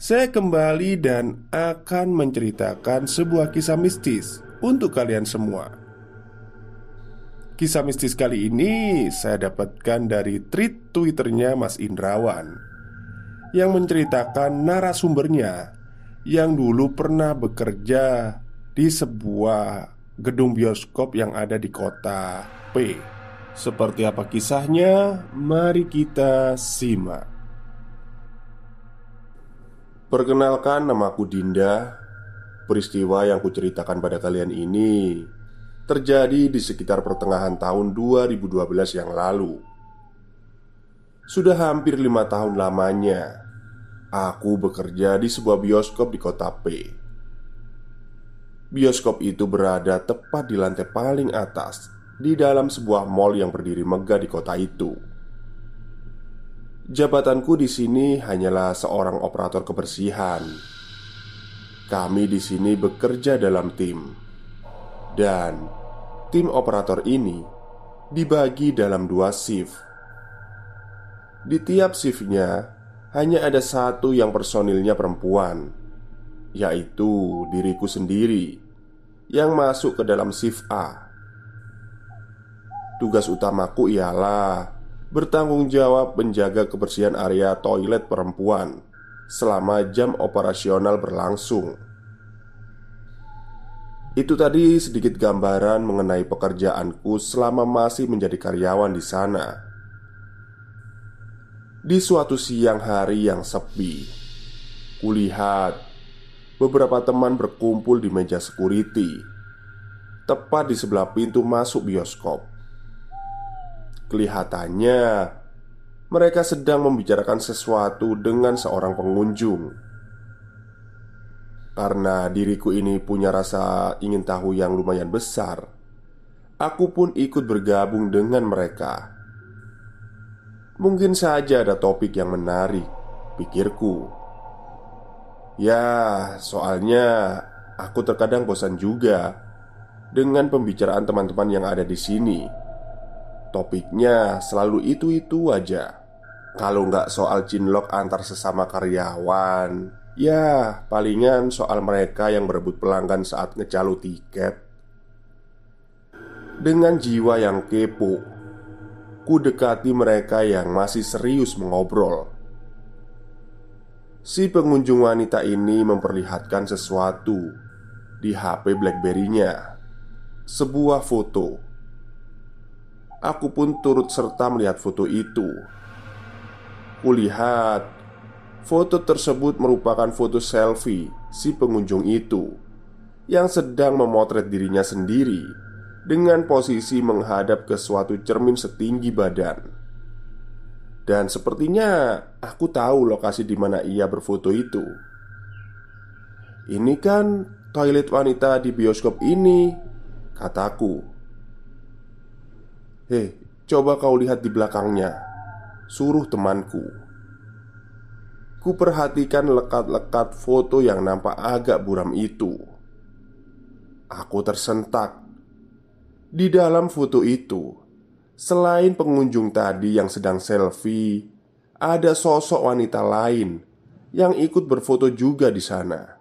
saya kembali dan akan menceritakan sebuah kisah mistis untuk kalian semua. Kisah mistis kali ini saya dapatkan dari tweet Twitternya Mas Indrawan yang menceritakan narasumbernya yang dulu pernah bekerja di sebuah gedung bioskop yang ada di kota P. Seperti apa kisahnya? Mari kita simak. Perkenalkan namaku Dinda. Peristiwa yang kuceritakan pada kalian ini Terjadi di sekitar pertengahan tahun 2012 yang lalu. Sudah hampir lima tahun lamanya Aku bekerja di sebuah bioskop di kota P. Bioskop itu berada tepat di lantai paling atas Di dalam sebuah mall yang berdiri megah di kota itu Jabatanku di sini hanyalah seorang operator kebersihan. Kami di sini bekerja dalam tim, dan tim operator ini dibagi dalam dua shift. Di tiap shiftnya hanya ada satu yang personilnya perempuan, yaitu diriku sendiri yang masuk ke dalam shift A. Tugas utamaku ialah bertanggung jawab menjaga kebersihan area toilet perempuan selama jam operasional berlangsung. Itu tadi sedikit gambaran mengenai pekerjaanku selama masih menjadi karyawan di sana. Di suatu siang hari yang sepi, kulihat beberapa teman berkumpul di meja security, tepat di sebelah pintu masuk bioskop. Kelihatannya mereka sedang membicarakan sesuatu dengan seorang pengunjung. Karena diriku ini punya rasa ingin tahu yang lumayan besar, aku pun ikut bergabung dengan mereka. Mungkin saja ada topik yang menarik, pikirku. Ya, soalnya aku terkadang bosan juga dengan pembicaraan teman-teman yang ada di sini. Topiknya selalu itu-itu aja. Kalau nggak soal cinlok antar sesama karyawan Ya palingan soal mereka yang berebut pelanggan saat ngecalo tiket. Dengan jiwa yang kepo Ku dekati mereka yang masih serius mengobrol. Si pengunjung wanita ini memperlihatkan sesuatu di HP Blackberry-nya. Sebuah foto Aku pun turut serta melihat foto itu. Kulihat foto tersebut merupakan foto selfie si pengunjung itu yang sedang memotret dirinya sendiri dengan posisi menghadap ke suatu cermin setinggi badan. Dan sepertinya aku tahu lokasi di mana ia berfoto itu. Ini kan toilet wanita di bioskop ini, kataku. Hei, coba kau lihat di belakangnya Suruh temanku Kuperhatikan lekat-lekat foto yang nampak agak buram itu. Aku tersentak. Di dalam foto itu, selain pengunjung tadi yang sedang selfie, ada sosok wanita lain yang ikut berfoto juga di sana.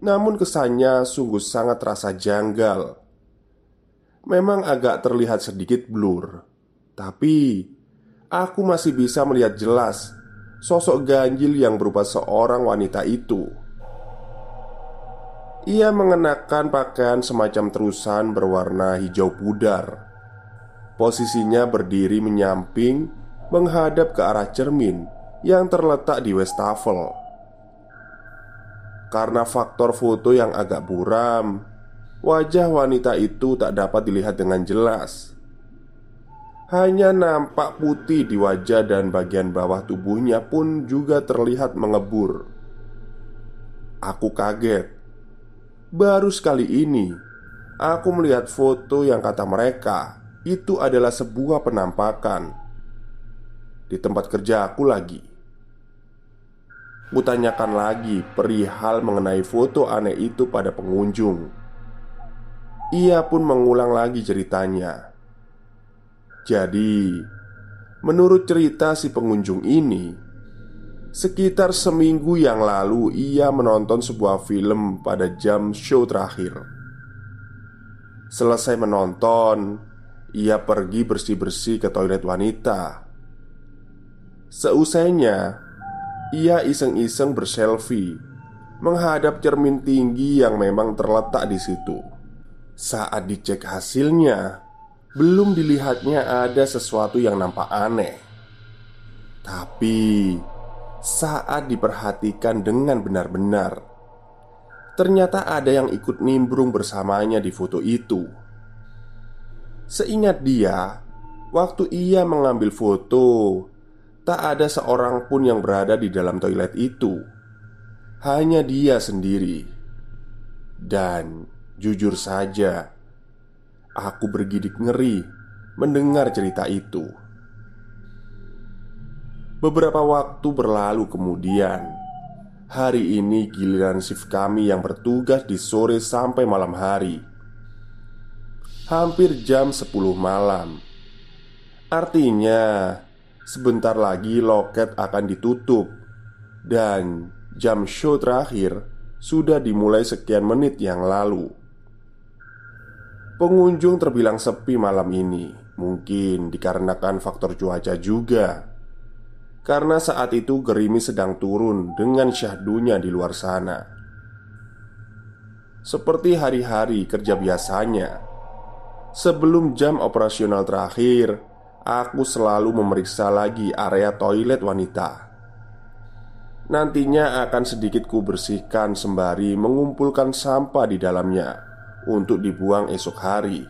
Namun kesannya sungguh sangat terasa janggal. Memang agak terlihat sedikit blur, tapi aku masih bisa melihat jelas sosok ganjil yang berupa seorang wanita itu. Ia mengenakan pakaian semacam terusan berwarna hijau pudar. Posisinya berdiri menyamping menghadap ke arah cermin yang terletak di wastafel. Karena faktor foto yang agak buram, wajah wanita itu tak dapat dilihat dengan jelas. Hanya nampak putih di wajah dan bagian bawah tubuhnya pun juga terlihat mengebur. Aku kaget. Baru sekali ini aku melihat foto yang kata mereka itu adalah sebuah penampakan di tempat kerja aku lagi. Kutanyakan lagi perihal mengenai foto aneh itu pada pengunjung. Ia pun mengulang lagi ceritanya. Jadi, menurut cerita si pengunjung ini, sekitar seminggu yang lalu ia menonton sebuah film pada jam show terakhir. Selesai menonton, ia pergi bersih-bersih ke toilet wanita Seusainya, ia iseng-iseng berselfie menghadap cermin tinggi yang memang terletak di situ. Saat dicek hasilnya, belum dilihatnya ada sesuatu yang nampak aneh. Tapi saat diperhatikan dengan benar-benar, ternyata ada yang ikut nimbrung bersamanya di foto itu. Seingat dia, waktu ia mengambil foto, Tak ada seorang pun yang berada di dalam toilet itu Hanya dia sendiri Dan jujur saja Aku bergidik ngeri mendengar cerita itu. Beberapa waktu berlalu kemudian Hari ini giliran shift kami yang bertugas di sore sampai malam hari. Hampir jam 10 malam. Artinya Sebentar lagi loket akan ditutup Dan jam show terakhir Sudah dimulai sekian menit yang lalu Pengunjung terbilang sepi malam ini. Mungkin dikarenakan faktor cuaca juga. Karena saat itu gerimis sedang turun dengan syahdunya di luar sana. Seperti hari-hari kerja biasanya. Sebelum jam operasional terakhir aku selalu memeriksa lagi area toilet wanita. Nantinya akan sedikit ku bersihkan sembari mengumpulkan sampah di dalamnya untuk dibuang esok hari.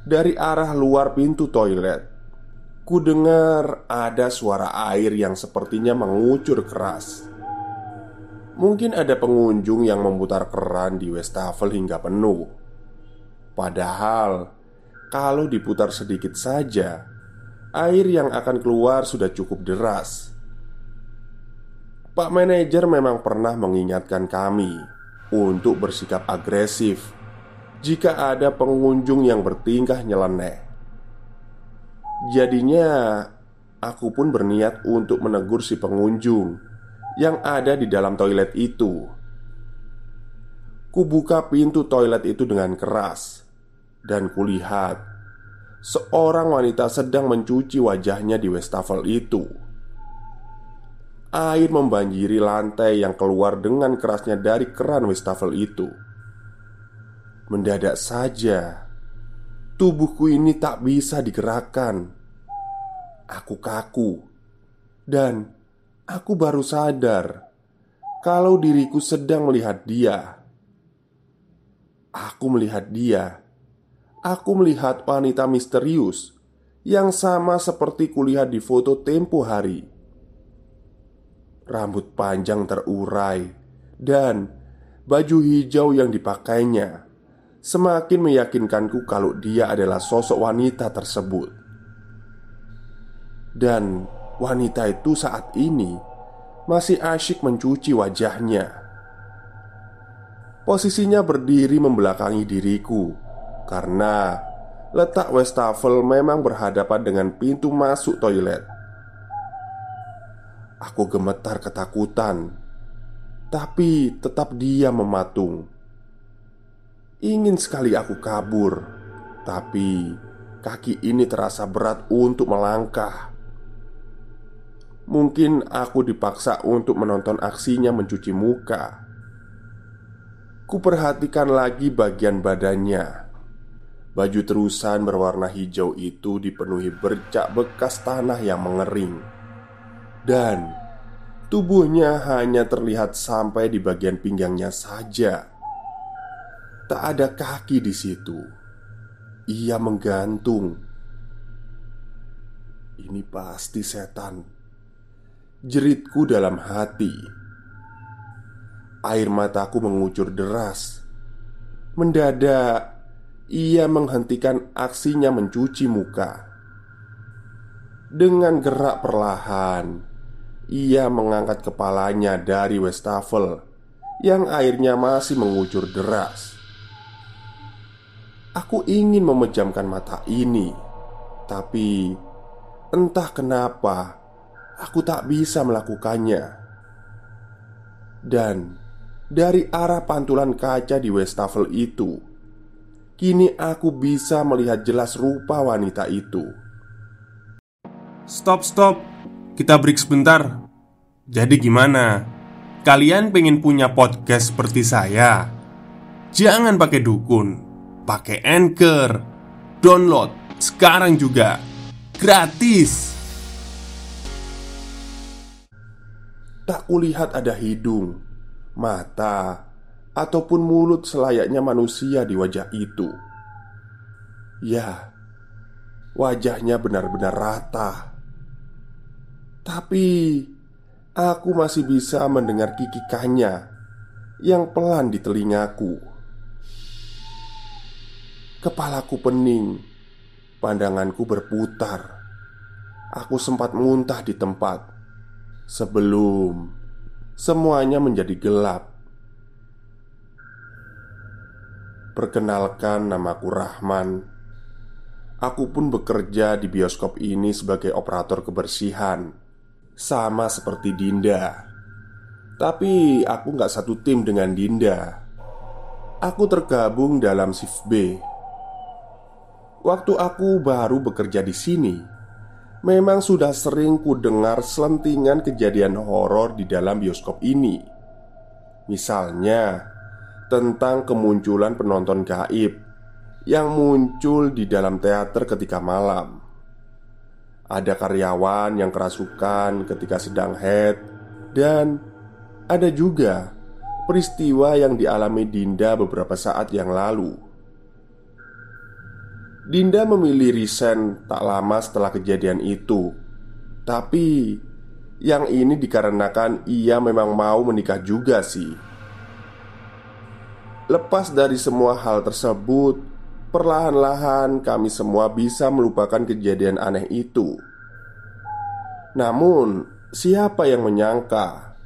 Dari arah luar pintu toilet, ku dengar ada suara air yang sepertinya mengucur keras. Mungkin ada pengunjung yang memutar keran di wastafel hingga penuh. Padahal kalau diputar sedikit saja, air yang akan keluar sudah cukup deras. Pak manajer memang pernah mengingatkan kami untuk bersikap agresif jika ada pengunjung yang bertingkah nyeleneh. Jadinya, aku pun berniat untuk menegur si pengunjung yang ada di dalam toilet itu. Kubuka pintu toilet itu dengan keras dan kulihat seorang wanita sedang mencuci wajahnya di wastafel itu. Air membanjiri lantai yang keluar dengan kerasnya dari keran wastafel itu. Mendadak saja, tubuhku ini tak bisa digerakkan. Aku kaku, dan aku baru sadar kalau diriku sedang melihat dia. Aku melihat dia aku melihat wanita misterius yang sama seperti kulihat di foto tempo hari. Rambut panjang terurai dan baju hijau yang dipakainya semakin meyakinkanku kalau dia adalah sosok wanita tersebut. Dan wanita itu saat ini masih asyik mencuci wajahnya. Posisinya berdiri membelakangi diriku karena letak wastafel memang berhadapan dengan pintu masuk toilet. Aku gemetar ketakutan, tapi tetap dia mematung. Ingin sekali aku kabur, tapi kaki ini terasa berat untuk melangkah. Mungkin aku dipaksa untuk menonton aksinya mencuci muka. Kuperhatikan lagi bagian badannya. Baju terusan berwarna hijau itu dipenuhi bercak bekas tanah yang mengering, dan tubuhnya hanya terlihat sampai di bagian pinggangnya saja. Tak ada kaki di situ. Ia menggantung. Ini pasti setan. Jeritku dalam hati. Air mataku mengucur deras. Mendadak, ia menghentikan aksinya mencuci muka. Dengan gerak perlahan, ia mengangkat kepalanya dari wastafel yang airnya masih mengucur deras. Aku ingin memejamkan mata ini, tapi entah kenapa aku tak bisa melakukannya. Dan dari arah pantulan kaca di wastafel itu, kini aku bisa melihat jelas rupa wanita itu. Stop, stop. Kita break sebentar. Jadi gimana? Kalian pengen punya podcast seperti saya? Jangan pakai dukun, pakai Anchor. Download sekarang juga. Gratis. Tak kulihat ada hidung mata, ataupun mulut selayaknya manusia di wajah itu. Ya, wajahnya benar-benar rata, tapi aku masih bisa mendengar kikikannya yang pelan di telingaku. Kepalaku pening, pandanganku berputar. Aku sempat muntah di tempat sebelum semuanya menjadi gelap. Perkenalkan, namaku Rahman. Aku pun bekerja di bioskop ini sebagai operator kebersihan, sama seperti Dinda. Tapi aku nggak satu tim dengan Dinda. Aku tergabung dalam shift B. Waktu aku baru bekerja di sini, Memang sudah sering ku dengar selentingan kejadian horor di dalam bioskop ini. Misalnya, tentang kemunculan penonton gaib yang muncul di dalam teater ketika malam. Ada karyawan yang kerasukan ketika sedang head, dan ada juga peristiwa yang dialami Dinda beberapa saat yang lalu. Dinda memilih resign tak lama setelah kejadian itu. Tapi Yang ini dikarenakan ia memang mau menikah juga sih. Lepas dari semua hal tersebut Perlahan-lahan kami semua bisa melupakan kejadian aneh itu Namun Siapa yang menyangka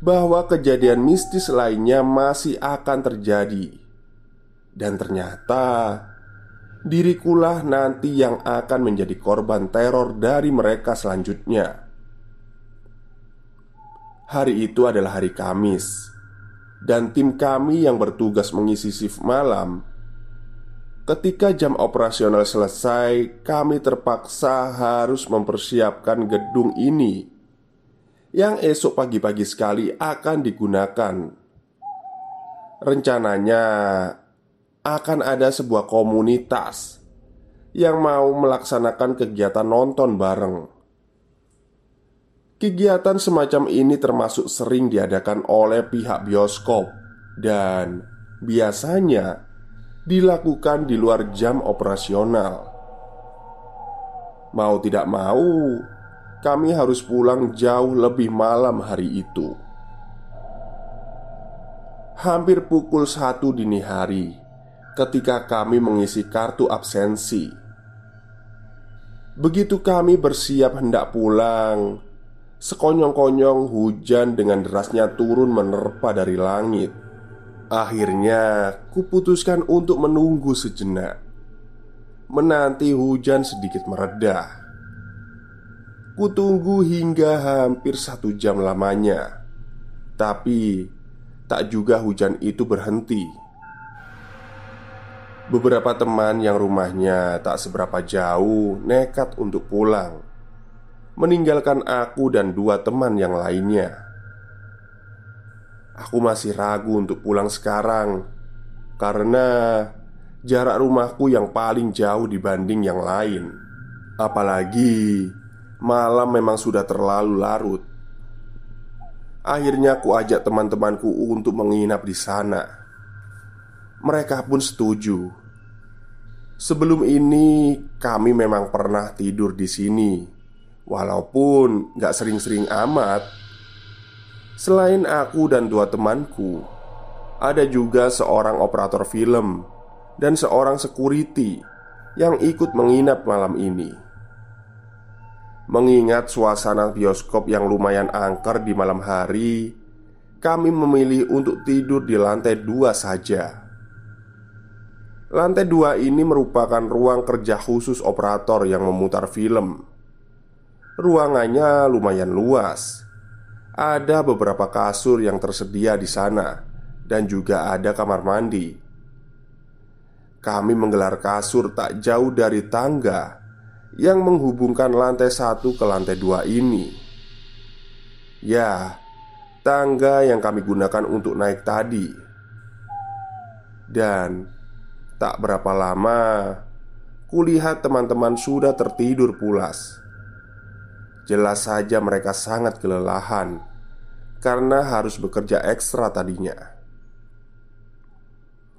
Bahwa kejadian mistis lainnya masih akan terjadi Dan ternyata dirikulah nanti yang akan menjadi korban teror dari mereka selanjutnya. Hari itu adalah hari Kamis, dan tim kami yang bertugas mengisi shift malam. Ketika jam operasional selesai, kami terpaksa harus mempersiapkan gedung ini yang esok pagi-pagi sekali akan digunakan. Rencananya akan ada sebuah komunitas yang mau melaksanakan kegiatan nonton bareng. Kegiatan semacam ini termasuk sering diadakan oleh pihak bioskop dan biasanya dilakukan di luar jam operasional. Mau tidak mau, kami harus pulang jauh lebih malam hari itu. Hampir pukul satu dini hari ketika kami mengisi kartu absensi. Begitu kami bersiap hendak pulang, sekonyong-konyong hujan dengan derasnya turun menerpa dari langit. Akhirnya, kuputuskan untuk menunggu sejenak, menanti hujan sedikit meredah. Kutunggu hingga hampir satu jam lamanya, tapi tak juga hujan itu berhenti. Beberapa teman yang rumahnya tak seberapa jauh nekat untuk pulang, meninggalkan aku dan dua teman yang lainnya. Aku masih ragu untuk pulang sekarang karena jarak rumahku yang paling jauh dibanding yang lain. Apalagi malam memang sudah terlalu larut. Akhirnya aku ajak teman-temanku untuk menginap di sana. Mereka pun setuju. Sebelum ini, kami memang pernah tidur di sini, walaupun gak sering-sering amat. Selain aku dan dua temanku, ada juga seorang operator film dan seorang security yang ikut menginap malam ini. Mengingat suasana bioskop yang lumayan angker di malam hari, kami memilih untuk tidur di lantai dua saja. Lantai dua ini merupakan ruang kerja khusus operator yang memutar film. Ruangannya lumayan luas. Ada beberapa kasur yang tersedia di sana, dan juga ada kamar mandi. Kami menggelar kasur tak jauh dari tangga yang menghubungkan lantai satu ke lantai dua ini. Ya, tangga yang kami gunakan untuk naik tadi, dan Tak berapa lama, kulihat teman-teman sudah tertidur pulas. Jelas saja mereka sangat kelelahan karena harus bekerja ekstra tadinya.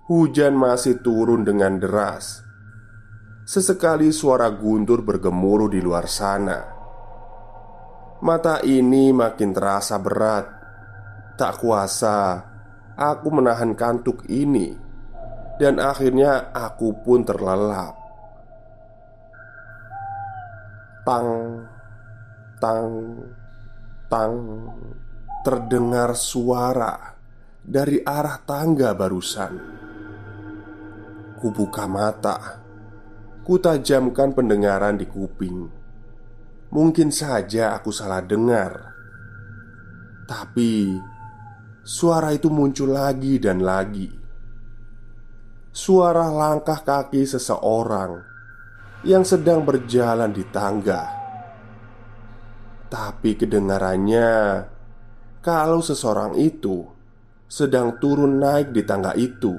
Hujan masih turun dengan deras. Sesekali suara guntur bergemuruh di luar sana. Mata ini makin terasa berat. Tak kuasa, aku menahan kantuk ini dan akhirnya aku pun terlelap. Tang, tang, tang, terdengar suara dari arah tangga barusan. Kubuka mata, kutajamkan pendengaran di kuping. Mungkin saja aku salah dengar, tapi suara itu muncul lagi dan lagi suara langkah kaki seseorang yang sedang berjalan di tangga. Tapi kedengarannya kalau seseorang itu sedang turun naik di tangga itu.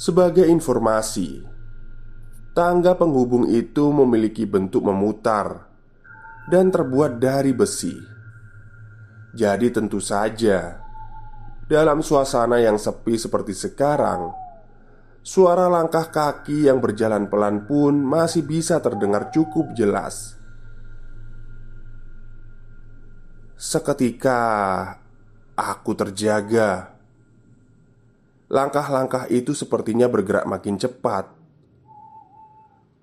Sebagai informasi, tangga penghubung itu memiliki bentuk memutar dan terbuat dari besi. Jadi, tentu saja dalam suasana yang sepi seperti sekarang, suara langkah kaki yang berjalan pelan pun masih bisa terdengar cukup jelas. Seketika aku terjaga. Langkah-langkah itu sepertinya bergerak makin cepat.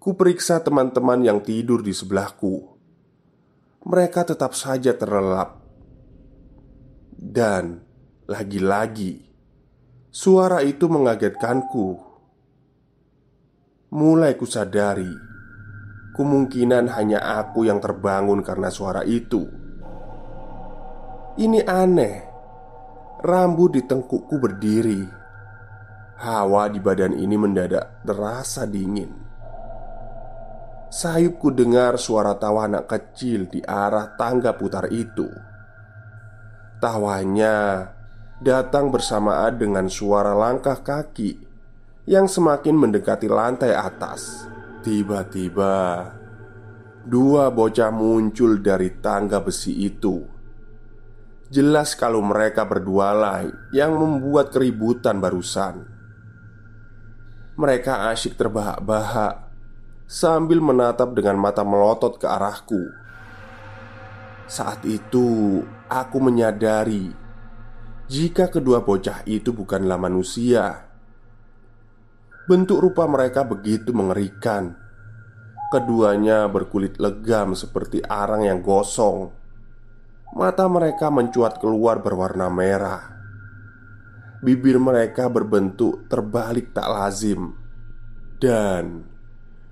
Kuperiksa teman-teman yang tidur di sebelahku. Mereka tetap saja terlelap. Dan lagi-lagi, suara itu mengagetkanku. Mulai kusadari, kemungkinan hanya aku yang terbangun karena suara itu. Ini aneh. Rambut di tengkukku berdiri. Hawa di badan ini mendadak terasa dingin. Sayupku dengar suara tawa anak kecil di arah tangga putar itu. Tawanya datang bersamaan dengan suara langkah kaki yang semakin mendekati lantai atas. Tiba-tiba, dua bocah muncul dari tangga besi itu. Jelas kalau mereka berdua lah yang membuat keributan barusan. Mereka asyik terbahak-bahak sambil menatap dengan mata melotot ke arahku. Saat itu, aku menyadari jika kedua bocah itu bukanlah manusia. Bentuk rupa mereka begitu mengerikan, Keduanya berkulit legam seperti arang yang gosong. Mata mereka mencuat keluar berwarna merah. Bibir mereka berbentuk terbalik tak lazim, dan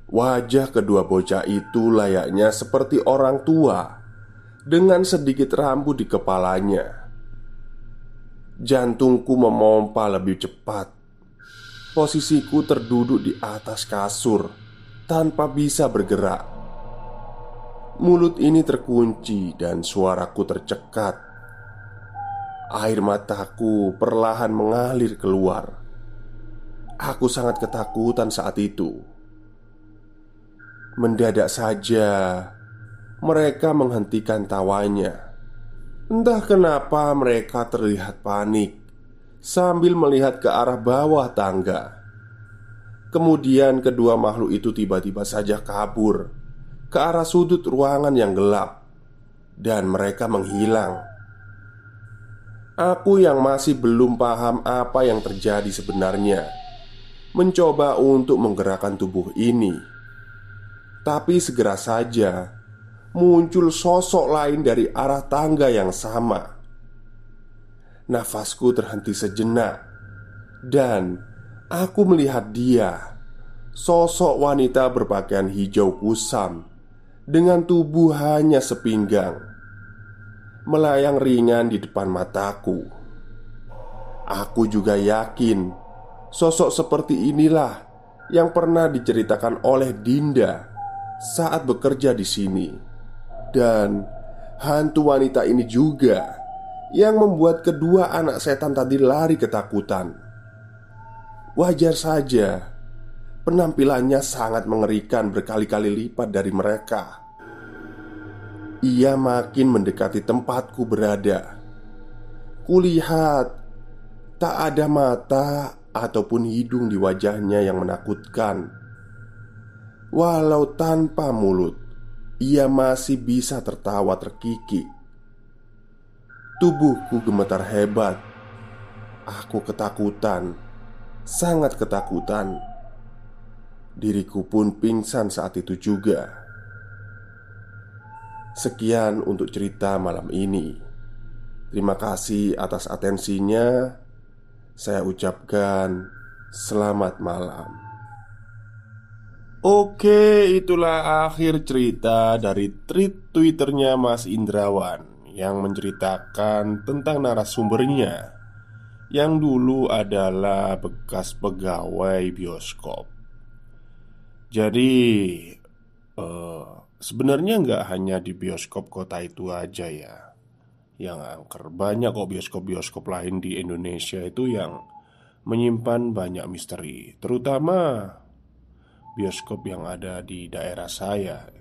wajah kedua bocah itu layaknya seperti orang tua dengan sedikit rambut di kepalanya. Jantungku memompa lebih cepat. Posisiku terduduk di atas kasur tanpa bisa bergerak. Mulut ini terkunci dan suaraku tercekat. Air mataku perlahan mengalir keluar. Aku sangat ketakutan saat itu. Mendadak saja mereka menghentikan tawanya. Entah kenapa mereka terlihat panik sambil melihat ke arah bawah tangga. Kemudian kedua makhluk itu tiba-tiba saja kabur ke arah sudut ruangan yang gelap dan mereka menghilang. Aku yang masih belum paham apa yang terjadi sebenarnya mencoba untuk menggerakkan tubuh ini. Tapi segera saja muncul sosok lain dari arah tangga yang sama. Nafasku terhenti sejenak dan Aku melihat dia Sosok wanita berpakaian hijau kusam Dengan tubuh hanya sepinggang Melayang ringan di depan mataku. Aku juga yakin Sosok seperti inilah Yang pernah diceritakan oleh Dinda Saat bekerja di sini. Dan Hantu wanita ini juga Yang membuat kedua anak setan tadi lari ketakutan. Wajar saja Penampilannya sangat mengerikan berkali-kali lipat dari mereka. Ia makin mendekati tempatku berada. Kulihat Tak ada mata ataupun hidung di wajahnya yang menakutkan. Walau tanpa mulut Ia masih bisa tertawa terkikik. Tubuhku gemetar hebat. Aku ketakutan sangat ketakutan. Diriku pun pingsan saat itu juga. Sekian untuk cerita malam ini. Terima kasih atas atensinya. Saya ucapkan selamat malam. Oke, itulah akhir cerita dari tweet Twitternya Mas Indrawan yang menceritakan tentang narasumbernya yang dulu adalah bekas pegawai bioskop. Jadi, uh, sebenarnya nggak hanya di bioskop kota itu aja ya yang angker. Banyak kok bioskop-bioskop lain di Indonesia itu yang menyimpan banyak misteri, terutama bioskop yang ada di daerah saya.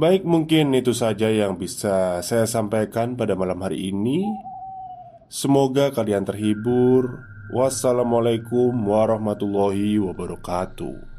Baik, mungkin itu saja yang bisa saya sampaikan pada malam hari ini. Semoga kalian terhibur. Wassalamualaikum warahmatullahi wabarakatuh.